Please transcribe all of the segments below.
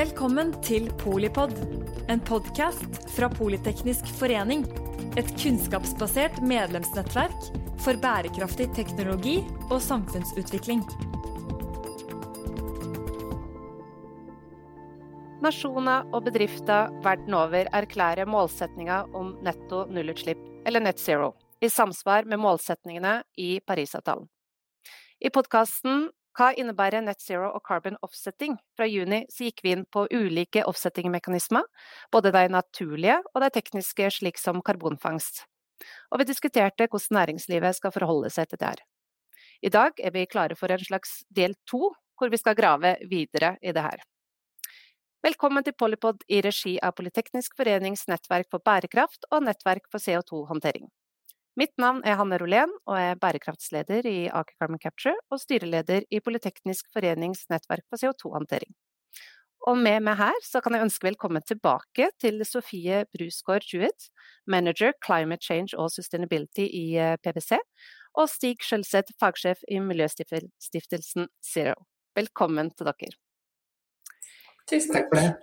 Velkommen til Polipod, en podkast fra Politeknisk forening. Et kunnskapsbasert medlemsnettverk for bærekraftig teknologi og samfunnsutvikling. Nasjoner og bedrifter verden over erklærer målsettinga om netto nullutslipp, eller net zero, i samsvar med målsetningene i Parisavtalen. I podkasten Hva innebærer net zero og carbon offsetting? Fra juni gikk vi inn på ulike offsetting-mekanismer, både de naturlige og de tekniske, slik som karbonfangst. Og vi diskuterte hvordan næringslivet skal forholde seg til det her. I dag er vi klare for en slags del to, hvor vi skal grave videre i det her. Velkommen til Polypod i regi av Politeknisk forenings nettverk for bærekraft og nettverk for CO2-håndtering. Mitt navn er Hanne Rolén og er bærekraftsleder i Aker Carbon Capture og styreleder i Politeknisk forenings nettverk for CO2-håndtering. Og med meg her så kan jeg ønske velkommen tilbake til Sofie Brusgaard Jewett, manager Climate Change og Sustainability i eh, PwC, og Stig Skjølseth, fagsjef i Miljøstiftelsen Zero. Velkommen til dere. Tusen takk for det.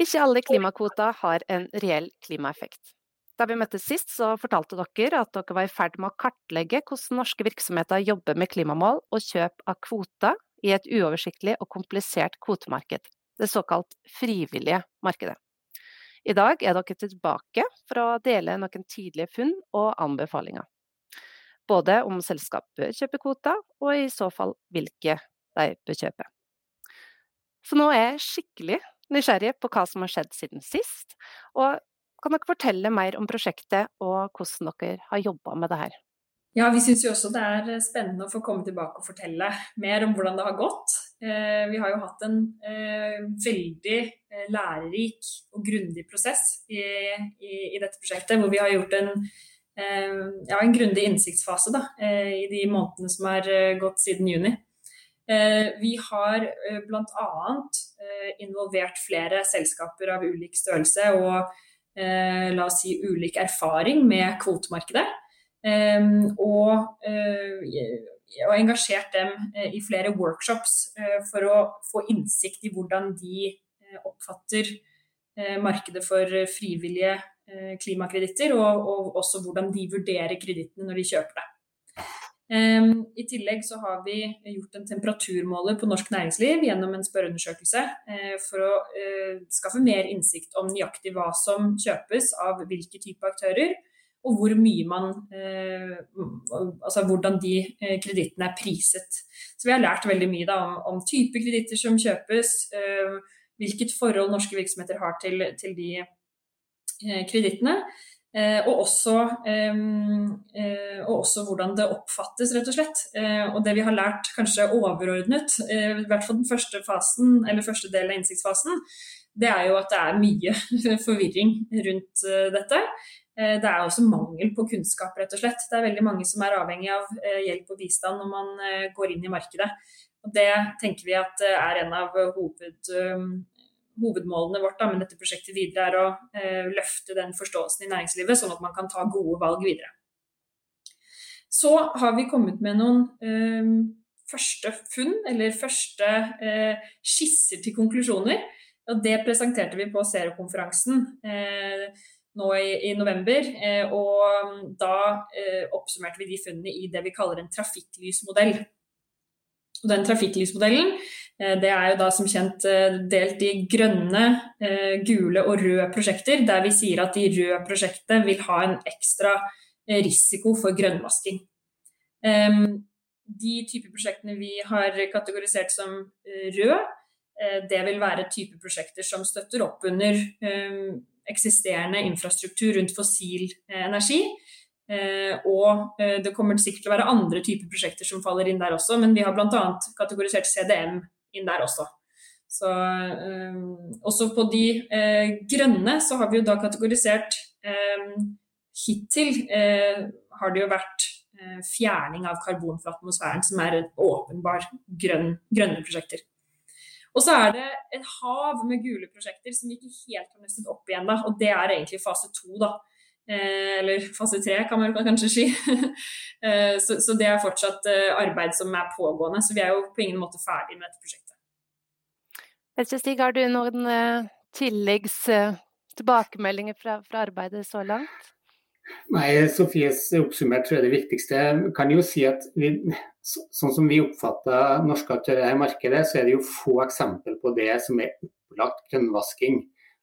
Ikke alle klimakvoter har en reell klimaeffekt. Da vi møttes sist, så fortalte dere at dere var i ferd med å kartlegge hvordan norske virksomheter jobber med klimamål og kjøp av kvoter i et uoversiktlig og komplisert kvotemarked, det såkalt frivillige markedet. I dag er dere tilbake for å dele noen tidlige funn og anbefalinger. Både om selskap bør kjøpe kvoter, og i så fall hvilke de bør kjøpe. Så nå er jeg skikkelig nysgjerrig på hva som har skjedd siden sist, og kan dere fortelle mer om prosjektet og hvordan dere har jobba med det her? Ja, Vi syns jo også det er spennende å få komme tilbake og fortelle mer om hvordan det har gått. Eh, vi har jo hatt en eh, veldig eh, lærerik og grundig prosess i, i, i, dette prosjektet, hvor vi har gjort en, ja, en grundig innsiktsfase da, i de månedene som har gått siden juni. Vi har bl.a. involvert flere selskaper av ulik størrelse og eh, la oss si, ulik erfaring med kvotemarkedet. Eh, og, eh, og, engasjert dem eh, i flere workshops eh, for å få innsikt i hvordan de eh, oppfatter markedet for frivillige klimakreditter, og, og, også hvordan de vurderer kredittene når de kjøper det. Um, I tillegg så har vi gjort en temperaturmåler på norsk næringsliv gjennom en spørreundersøkelse uh, for å uh, skaffe mer innsikt om nøyaktig hva som kjøpes av hvilke type aktører, og hvor mye man uh, Altså hvordan de kredittene er priset. Så vi har lært veldig mye da, om type kreditter som kjøpes, hvilket forhold norske virksomheter har til, til de kredittene. Eh, og, også, eh, eh, og, også, hvordan det oppfattes, rett og slett. og det vi har lært kanskje overordnet, i hvert fall den første fasen, eller første delen av innsiktsfasen, det er jo at det er mye forvirring rundt dette. Det er også mangel på kunnskap, rett og slett. Det er veldig mange som er avhengig av hjelp og bistand når man går inn i markedet. Og Det tenker vi at er en av hoved, hovedmålene vårt da, med dette prosjektet videre er å eh, løfte den forståelsen i næringslivet, sånn at man kan ta gode valg videre. Så har vi kommet med noen eh, første funn, eller første eh, skisser til konklusjoner. Og det presenterte vi på Zero-konferansen eh, nå i, i november. Eh, og da eh, oppsummerte vi de funnene i det vi kaller en trafikklysmodell. Og den trafikklysmodellen det er jo da som kjent eh, delt i grønne, eh, gule og røde prosjekter, der vi sier at de røde prosjektene vil ha en ekstra risiko for grønnvasking. De type prosjektene vi har kategorisert som røde, det vil være type prosjekter som støtter opp under eksisterende infrastruktur rundt fossil energi. Og det kommer sikkert til å være andre typer prosjekter som faller inn der også, men vi har bl.a. kategorisert CDM inn der også. Så, um, også på de eh, grønne så har vi jo da kategorisert eh, Hittil eh, har det jo vært uh, fjerning av karbon fra atmosfæren, som er en åpenbar grønn, grønne prosjekter. Og så er det et hav med gule prosjekter som ikke helt har nøstet opp igjen. da, og Det er egentlig fase to. da, Eller fase tre, kan man kanskje si. så, så, det er fortsatt arbeid som er pågående. Så vi er jo på ingen måte ferdig med dette prosjektet. Stig, har du noen tilleggs tilbakemeldinger fra, fra, arbeidet så langt? Nei, Sofies oppsummert tror jeg det viktigste. kan jo si at vi, Sånn som vi oppfatter norske aktører i markedet, så er det jo få eksempel på det som er opplagt grønnvasking.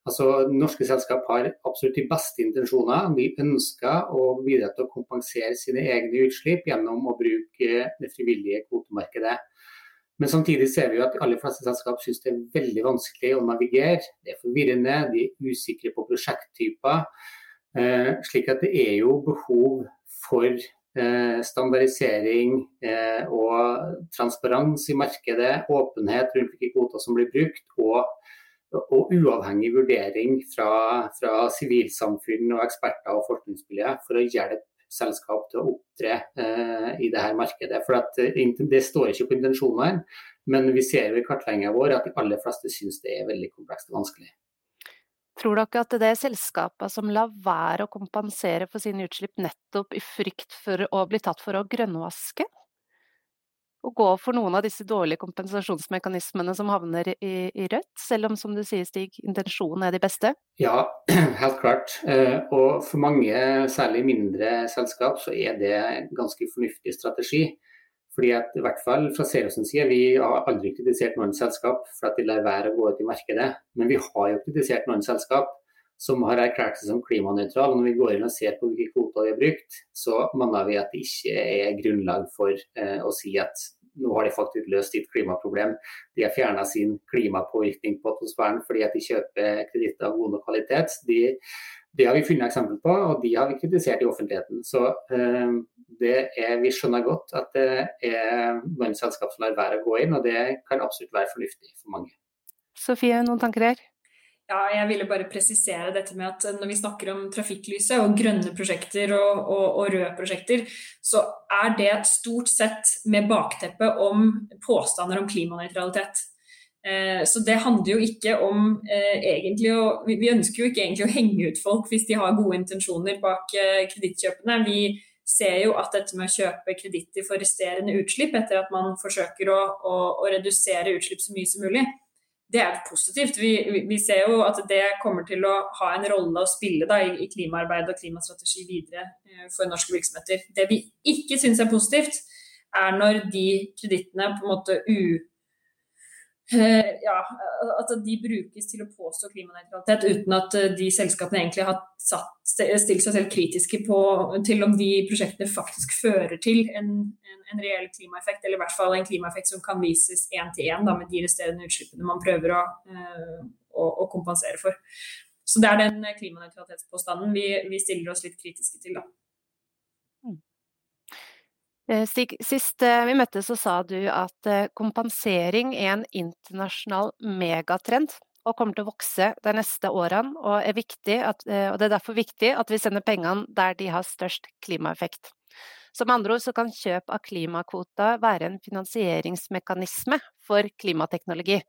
Altså, Norske selskap har absolutt de beste intensjoner. De ønsker å bidra til å kompensere sine egne utslipp gjennom å bruke det frivillige kvotemarkedet. Men samtidig ser vi jo at de aller fleste selskap syns det er veldig vanskelig å navigere. Det er forvirrende, de er usikre på prosjekttyper. Eh, slik at det er jo behov for eh, standardisering eh, og transparens i markedet, åpenhet rundt hvilke kvoter som blir brukt, og og uavhengig vurdering fra, fra sivilsamfunn og eksperter og forskningsmiljø for å hjelpe selskap til å opptre eh, i her markedet. For at, eh, Det står ikke på intensjonene, men vi ser i kartlegginga vår at de aller fleste syns det er veldig komplekst og vanskelig. Tror dere at det er selskapene som lar være å kompensere for sine utslipp nettopp i frykt for å bli tatt for å grønnvaske? Å gå for noen av disse dårlige kompensasjonsmekanismene som havner i, i, Rødt, selv om som du sier Stig, intensjonen er de beste? Ja, helt klart. Eh, og for mange, særlig mindre selskap, så er det en ganske fornuftig strategi. Fordi at i hvert fall fra Serios side, Vi har aldri kritisert noen selskap for at de lar være å gå ut i markedet. Men vi har jo kritisert noen selskap som har erklært seg som klimanøytrale. Når vi går inn og ser på hvilke kvoter de har brukt, så mener vi at det ikke er grunnlag for eh, å si at nå har de faktisk løst sitt klimaproblem. De har fjerna sin klimapåvirkning på atmosfæren fordi at de kjøper kreditter av god nok kvalitet. De, det har vi funnet eksempel på, og de har vi kritisert i offentligheten. Så eh, er, Vi skjønner godt at det er noen selskap som lar være å gå inn, og det kan absolutt være fornuftig for mange. Sofie, noen tanker her? Ja, jeg ville bare presisere dette med at når vi snakker om trafikklyset og grønne prosjekter og, og, og røde prosjekter, så er det stort sett med bakteppe om påstander om klimanøytralitet. Eh, så det handler jo ikke om eh, egentlig å Vi ønsker jo ikke egentlig å henge ut folk hvis de har gode intensjoner bak eh, kredittkjøpene. Vi ser jo at dette med å kjøpe kreditter for resterende utslipp, etter at man forsøker å, å, å redusere utslipp så mye som mulig, det er positivt. Vi, vi, ser jo at det kommer til å ha en rolle å spille da, i, klimaarbeid og klimastrategi videre eh, for norske virksomheter. Det vi ikke syns er positivt, er når de kredittene på en måte u ja, at de brukes til å påstå klimanøytralitet uten at eh, de selskapene egentlig har satt, stilt seg selv kritiske på, til om de prosjektene faktisk fører til en, en, en, reell klimaeffekt, eller i hvert fall en klimaeffekt som kan vises én til én med de resterende utslippene man prøver å, eh, å, å, kompensere for. Så det er den klimanøytralitetspåstanden vi, vi stiller oss litt kritiske til, da. Eh, sist eh, vi møttes så sa du at eh, kompensering er en internasjonal megatrend og kommer til å vokse de neste årene, og, er at, og det er derfor viktig at vi sender pengene der de har størst klimaeffekt. Som andre ord så kan kjøp av klimakvoter være en finansieringsmekanisme for klimateknologi.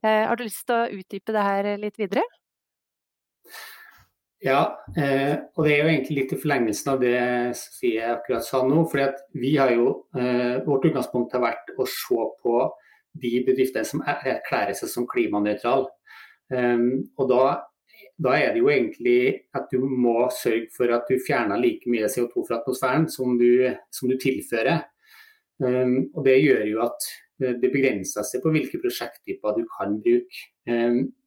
Har du lyst til å utdype det her litt videre? Ja, eh, og det er jo egentlig litt i forlengelsen av det Sofie akkurat sa nå. fordi vi har jo, eh, Vårt utgangspunkt har vært å se på de bedriftene som erklærer seg som klimanøytrale. Um, og da, da, er det jo egentlig at du må sørge for at du fjerner like mye CO2 fra atmosfæren som du, som du tilfører. Um, og Det gjør jo at det begrenser seg på hvilke prosjekttyper du kan bruke.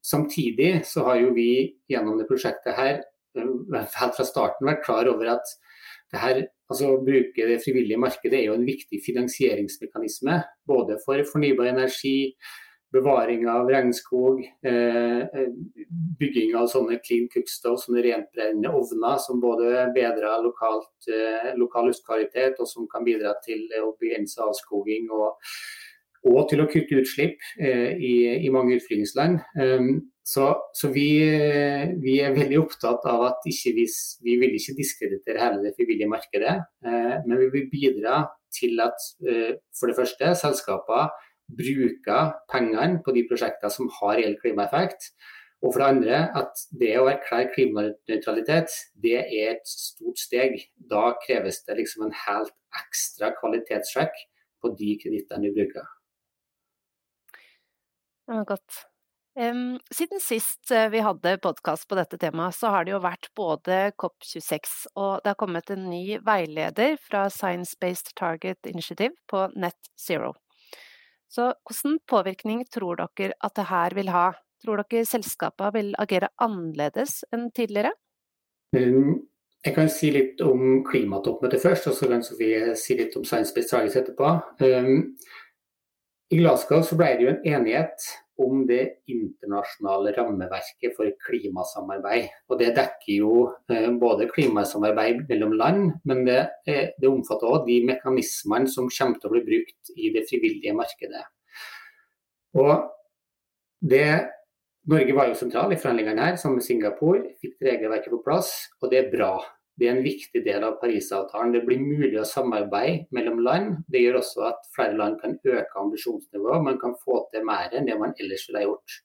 Samtidig så har jo vi gjennom det prosjektet her helt fra starten vært klar over at det her, altså å bruke det frivillige markedet er jo en viktig finansieringsmekanisme. Både for fornybar energi, bevaring av regnskog, eh, bygging av sånne clean cookstove, sånne rentbrennende ovner som både bedrer lokalt, eh, lokal luftkvalitet og som kan bidra til å begrense avskoging og, og til å kutte utslipp eh, i, i, mange utflygingsland. Um, så, så vi, vi, er veldig opptatt av at vi, vi vil ikke diskreditere hele det frivillige markedet. Eh, men vi vil bidra til at eh, for det første selskaper bruker pengene på de prosjektene som har reell klimaeffekt. Og for det andre at det å erklære klimanøytralitet, det er et stort steg. Da kreves det liksom en helt ekstra kvalitetssjekk på de kredittene vi bruker. Ja, godt. Siden sist eh, vi hadde podkast på dette temaet, så har det jo vært både COP26 og det har kommet en ny veileder fra Science Based Target Initiative på Net Zero. Så hvordan påvirkning tror dere at det her vil ha? Tror dere selskapene vil agere annerledes enn tidligere? Jeg kan si litt om klimatoppmøtet først, og så kan Sofie si litt om Science Based Targets etterpå. I Glasgow så ble det jo en enighet om det internasjonale rammeverket for klimasamarbeid. Og Det dekker jo eh, både klimasamarbeid mellom land, men det, det omfatter òg de mekanismene som kommer til å bli brukt i det frivillige markedet. Og det, Norge var jo sentral i forhandlingene her, sammen med Singapore. Fikk regelverket på plass, og det er bra. Det er en viktig del av Parisavtalen. Det blir mulig å samarbeide mellom land. Det gjør også at flere land kan øke ambisjonsnivået. Man kan få til mer enn det man ellers ville gjort.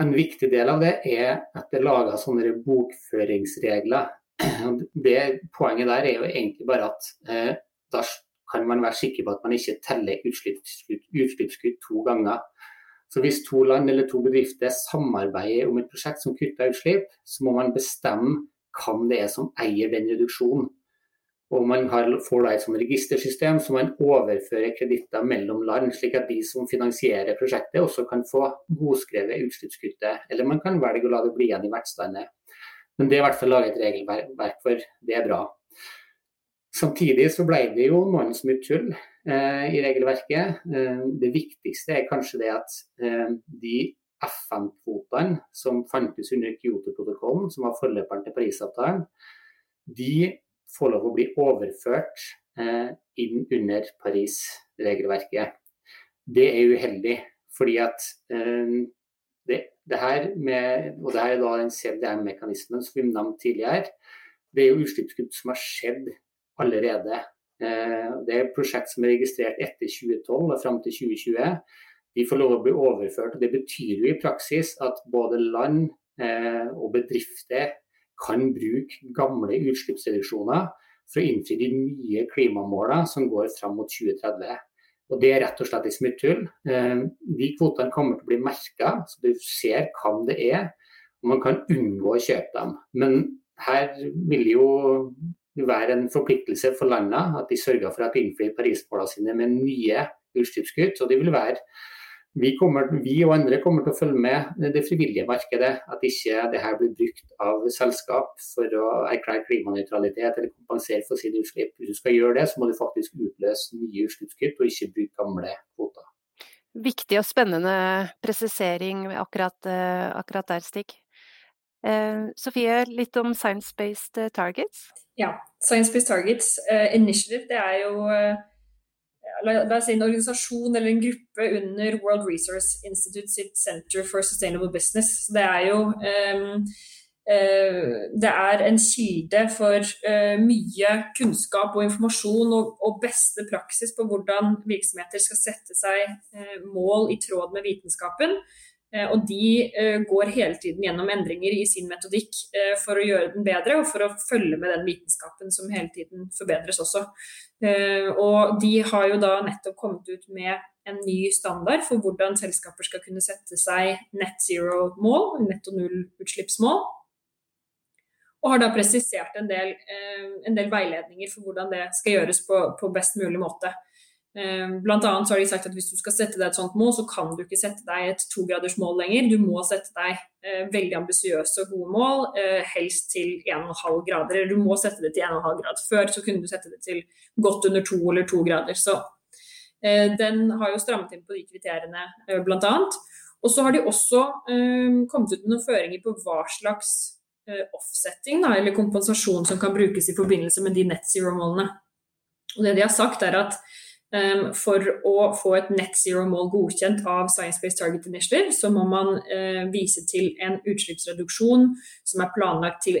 En viktig del av det er at det er laga sånne bokføringsregler. Det Poenget der er jo egentlig bare at eh, da kan man være sikker på at man ikke teller utslippskutt to ganger. Så Hvis to land eller to bedrifter samarbeider om et prosjekt som kutter utslipp, så må man bestemme hvem det er som eier den reduksjonen. Og Man har, får da et sånt registersystem så man overfører kreditter mellom land, slik at de som finansierer prosjektet også kan få godskrevet utslippskuttet. Eller man kan velge å la det bli igjen i vertslandet. Men det er i hvert fall laget et regelverk for. Det er bra. Samtidig så ble det jo noen som mye tull eh, i regelverket. Eh, det viktigste er kanskje det at eh, de FN-kvotene som fantes under Kyoto-protokollen, som var forløperen til Parisavtalen, de får lov å bli overført eh, inn under Paris-regelverket. Det er uheldig, fordi at eh, det, det, her med, og det her er da den CDM-mekanismen som vi nevnte tidligere, det er jo utslippskutt som har skjedd allerede. Eh, det er et prosjekt som er registrert etter 2012 og fram til 2020 de får lov å bli overført. og Det betyr jo i praksis at både land eh, og bedrifter kan bruke gamle utslippsreduksjoner for å innfri de nye klimamålene som går fram mot 2030. Og Det er rett og slett ikke smutthull. Eh, de kvotene kommer til å bli merka, så du ser hvem det er. og Man kan unngå å kjøpe dem. Men her vil jo være en forpliktelse for landene at de sørger for at de innfrir Paris-målene sine med nye utslippskutt. Og det vil være vi, kommer, vi, og andre kommer til å følge med det frivillige markedet. At ikke det her blir brukt av selskap for å erklære klimanøytralitet eller kompensere for sine utslipp. Hvis du skal gjøre det, så må du faktisk utløse nye utslippskutt, og ikke bruke gamle kvoter. Viktig og spennende presisering akkurat, eh, akkurat der, Stig. Eh, Sofie, litt om Science-Based Targets? Ja, Science-Based Targets uh, Initiative det er jo uh, la oss si en organisasjon eller en gruppe under World Resource Institute sitt Center for Sustainable Business. Det er jo um, uh, det er en kilde for uh, mye kunnskap og informasjon og, og, beste praksis på hvordan virksomheter skal sette seg uh, mål i tråd med vitenskapen. Eh, og de eh, går hele tiden gjennom endringer i sin metodikk eh, for å gjøre den bedre, og for å følge med den vitenskapen som hele tiden forbedres også. Og de har jo da nettopp kommet ut med en ny standard for hvordan selskaper skal kunne sette seg net zero-mål, netto null-utslippsmål. Og har da presisert en del, en del, veiledninger for hvordan det skal gjøres på, på best mulig måte. Ehm, blant annet så har de sagt at Hvis du skal sette deg et sånt mål, så kan du ikke sette deg et togradersmål lenger. Du må sette deg eh, veldig ambisiøse og gode mål, eh, helst til 1,5 grader. Eller du må sette det til 1,5 grad. Før så kunne du sette det til godt under 2 eller 2 grader. Så eh, den har jo strammet inn på de kriteriene, eh, bl.a. Og så har de også eh, kommet ut med noen føringer på hva slags eh, offsetting da, eller kompensasjon som kan brukes i forbindelse med de net zero-målene. Og det de har sagt er at Um, for å få et net zero-mål godkjent av Science Based Target Initiative, så må man uh, vise til en utslippsreduksjon som er planlagt til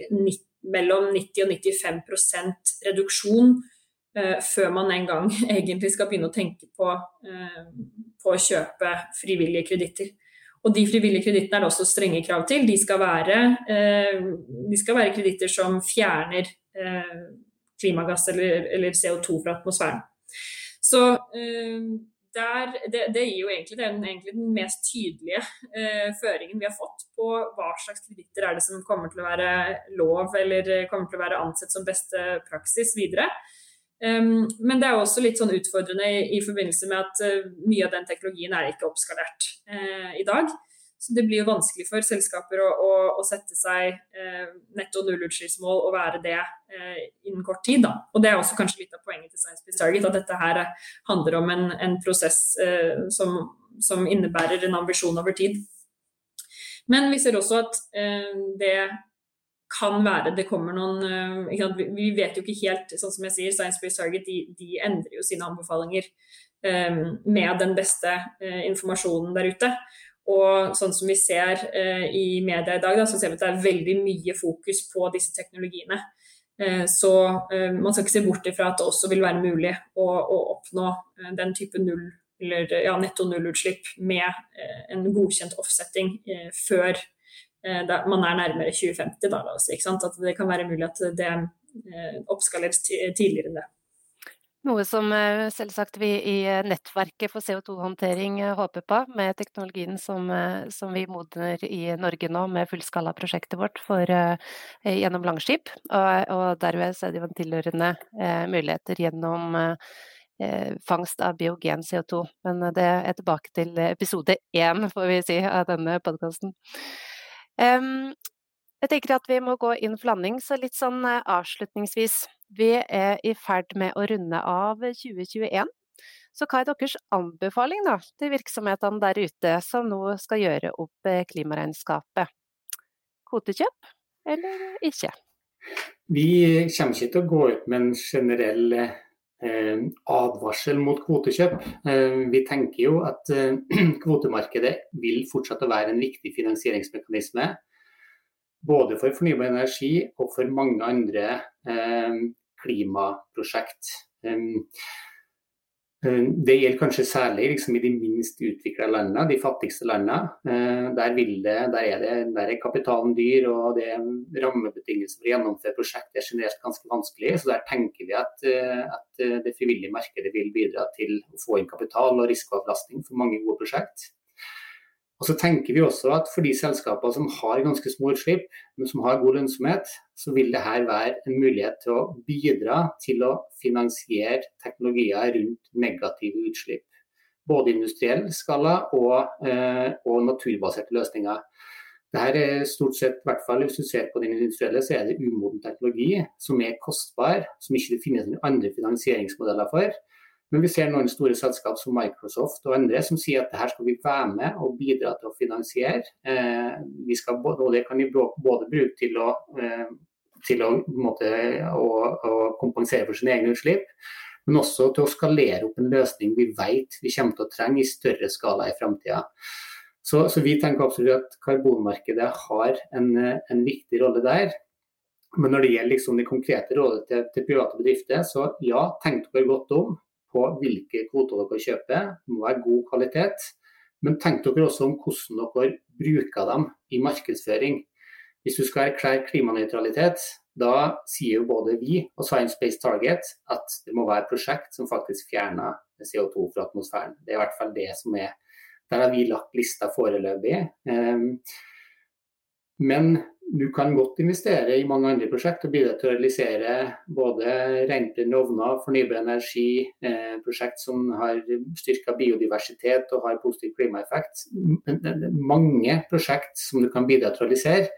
mellom 90 og 95 reduksjon uh, før man en gang egentlig skal begynne å tenke på, uh, på å kjøpe frivillige kreditter. Og de frivillige kredittene er det også strenge krav til. De skal være, de skal være kreditter som fjerner klimagass eller, eller CO2 fra atmosfæren. Så eh, der, det, det, gir jo egentlig den, egentlig den mest tydelige eh, føringen vi har fått på hva slags kreditter er det som kommer til å være lov eller kommer til å være ansett som beste praksis videre. Um, men det er også litt sånn utfordrende i, i forbindelse med at uh, mye av den teknologien er ikke oppskalert uh, i dag. Så det blir jo vanskelig for selskaper å, å, å sette seg eh, netto nullutslippsmål og være det eh, innen kort tid. Da. Og Det er også kanskje litt av poenget til Science Based Target, at dette her handler om en, en prosess eh, som, som, innebærer en ambisjon over tid. Men vi ser også at eh, det kan være det kommer noen eh, Vi vet jo ikke helt, sånn som jeg sier, Science Based Target de, de endrer jo sine anbefalinger eh, med den beste informasjonen der ute. Og sånn som vi ser eh, i media i dag, da, så ser vi at det er veldig mye fokus på disse teknologiene. Eh, så eh, man skal ikke se bort ifra at det også vil være mulig å, å oppnå eh, den type null, eller ja, netto nullutslipp med eh, en godkjent offsetting eh, før man er nærmere 2050. Da, At det kan være mulig at det oppskaleres tidligere enn det. Noe som eh, selvsagt vi i eh, nettverket for CO2-håndtering eh, håper på, med teknologien som, som, vi modner i Norge nå med fullskalaprosjektet vårt for, gjennom Langskip. Og, og derved er det jo en tilhørende muligheter gjennom fangst av biogen CO2. Men det er tilbake til episode én, får vi si, av denne podkasten. Jeg tenker at vi må gå inn for landing, så litt sånn avslutningsvis. Vi er i ferd med å runde av 2021. Så hva er deres anbefaling da, til virksomhetene der ute som nå skal gjøre opp eh, klimaregnskapet? Kvotekjøp eller ikke? Vi kommer ikke til å gå ut med en generell eh, advarsel mot kvotekjøp. Eh, vi tenker jo at eh, kvotemarkedet vil fortsatt være en viktig finansieringsmekanisme både for fornybar energi og for mange andre eh, klimaprosjekt. Det gjelder kanskje særlig liksom, i de minst utvikla landene, de fattigste landene. Eh, der, det, der, er det, der, er kapitalen dyr, og det rammebetingelser for å gjennomføre prosjekt er generelt ganske vanskelig. Så der tenker vi at, eh, at det frivillige markedet vil bidra til å få inn kapital og risikoavlastning for mange gode prosjekt. Og så tenker vi også at For de selskapene som har ganske små utslipp, men som har god lønnsomhet, så vil det her være en mulighet til å bidra til å finansiere teknologier rundt negative utslipp. Både industriell skala og, eh, og naturbaserte løsninger. Dette er stort sett, i hvert fall Hvis du ser på den industrielle, så er det umoden teknologi som er kostbar, som ikke finnes andre finansieringsmodeller for. Men vi ser noen store selskap som Microsoft og andre som sier at her skal vi være med og bidra til å finansiere. Eh, vi skal, og det kan vi både bruke til å, eh, til å, måte, å, å kompensere for sine egne utslipp, men også til å skalere opp en løsning vi vet vi kommer til å trenge i større skala i framtida. Så, så, vi tenker absolutt at karbonmarkedet har en, en viktig rolle der. Men når det gjelder liksom det konkrete rådet til, til, private bedrifter, så ja, tenk dere godt om på hvilke kvoter dere kjøper. Det må være god kvalitet. Men tenk dere også om hvordan dere bruker dem i markedsføring. Hvis du skal erklære klimanøytralitet, da sier jo både vi og Science Based Target at det må være et prosjekt som faktisk fjerner CO2 fra atmosfæren. Det er i hvert fall det som er Der har vi lagt lista foreløpig. Men du kan godt investere i mange andre prosjekt og bidra til å realisere både rentbrennende ovner, fornybar energi, eh, prosjekt som har styrka biodiversitet og har positiv klimaeffekt. Mange prosjekt som du kan bidra til å realisere.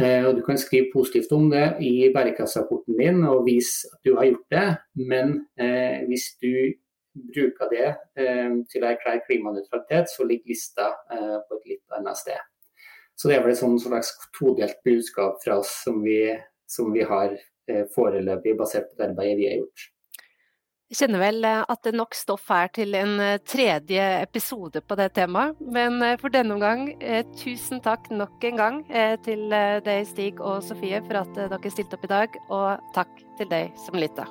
Eh, og Du kan skrive positivt om det i bærekraftsrapporten din og vise at du har gjort det. Men eh, hvis du bruker det eh, til å erklære klimanøytralitet, så ligger lista eh, på et litt annet sted. Så det er vel et sånn slags todelt budskap fra oss som vi, som vi har eh, foreløpig basert på det arbeidet vi har gjort. Jeg kjenner vel eh, at det nok stoff her til en eh, tredje episode på det temaet. Men for denne omgang, tusen takk nok en gang til deg, Stig og Sofie, for at dere stilte opp i dag. Og takk til deg som lytta.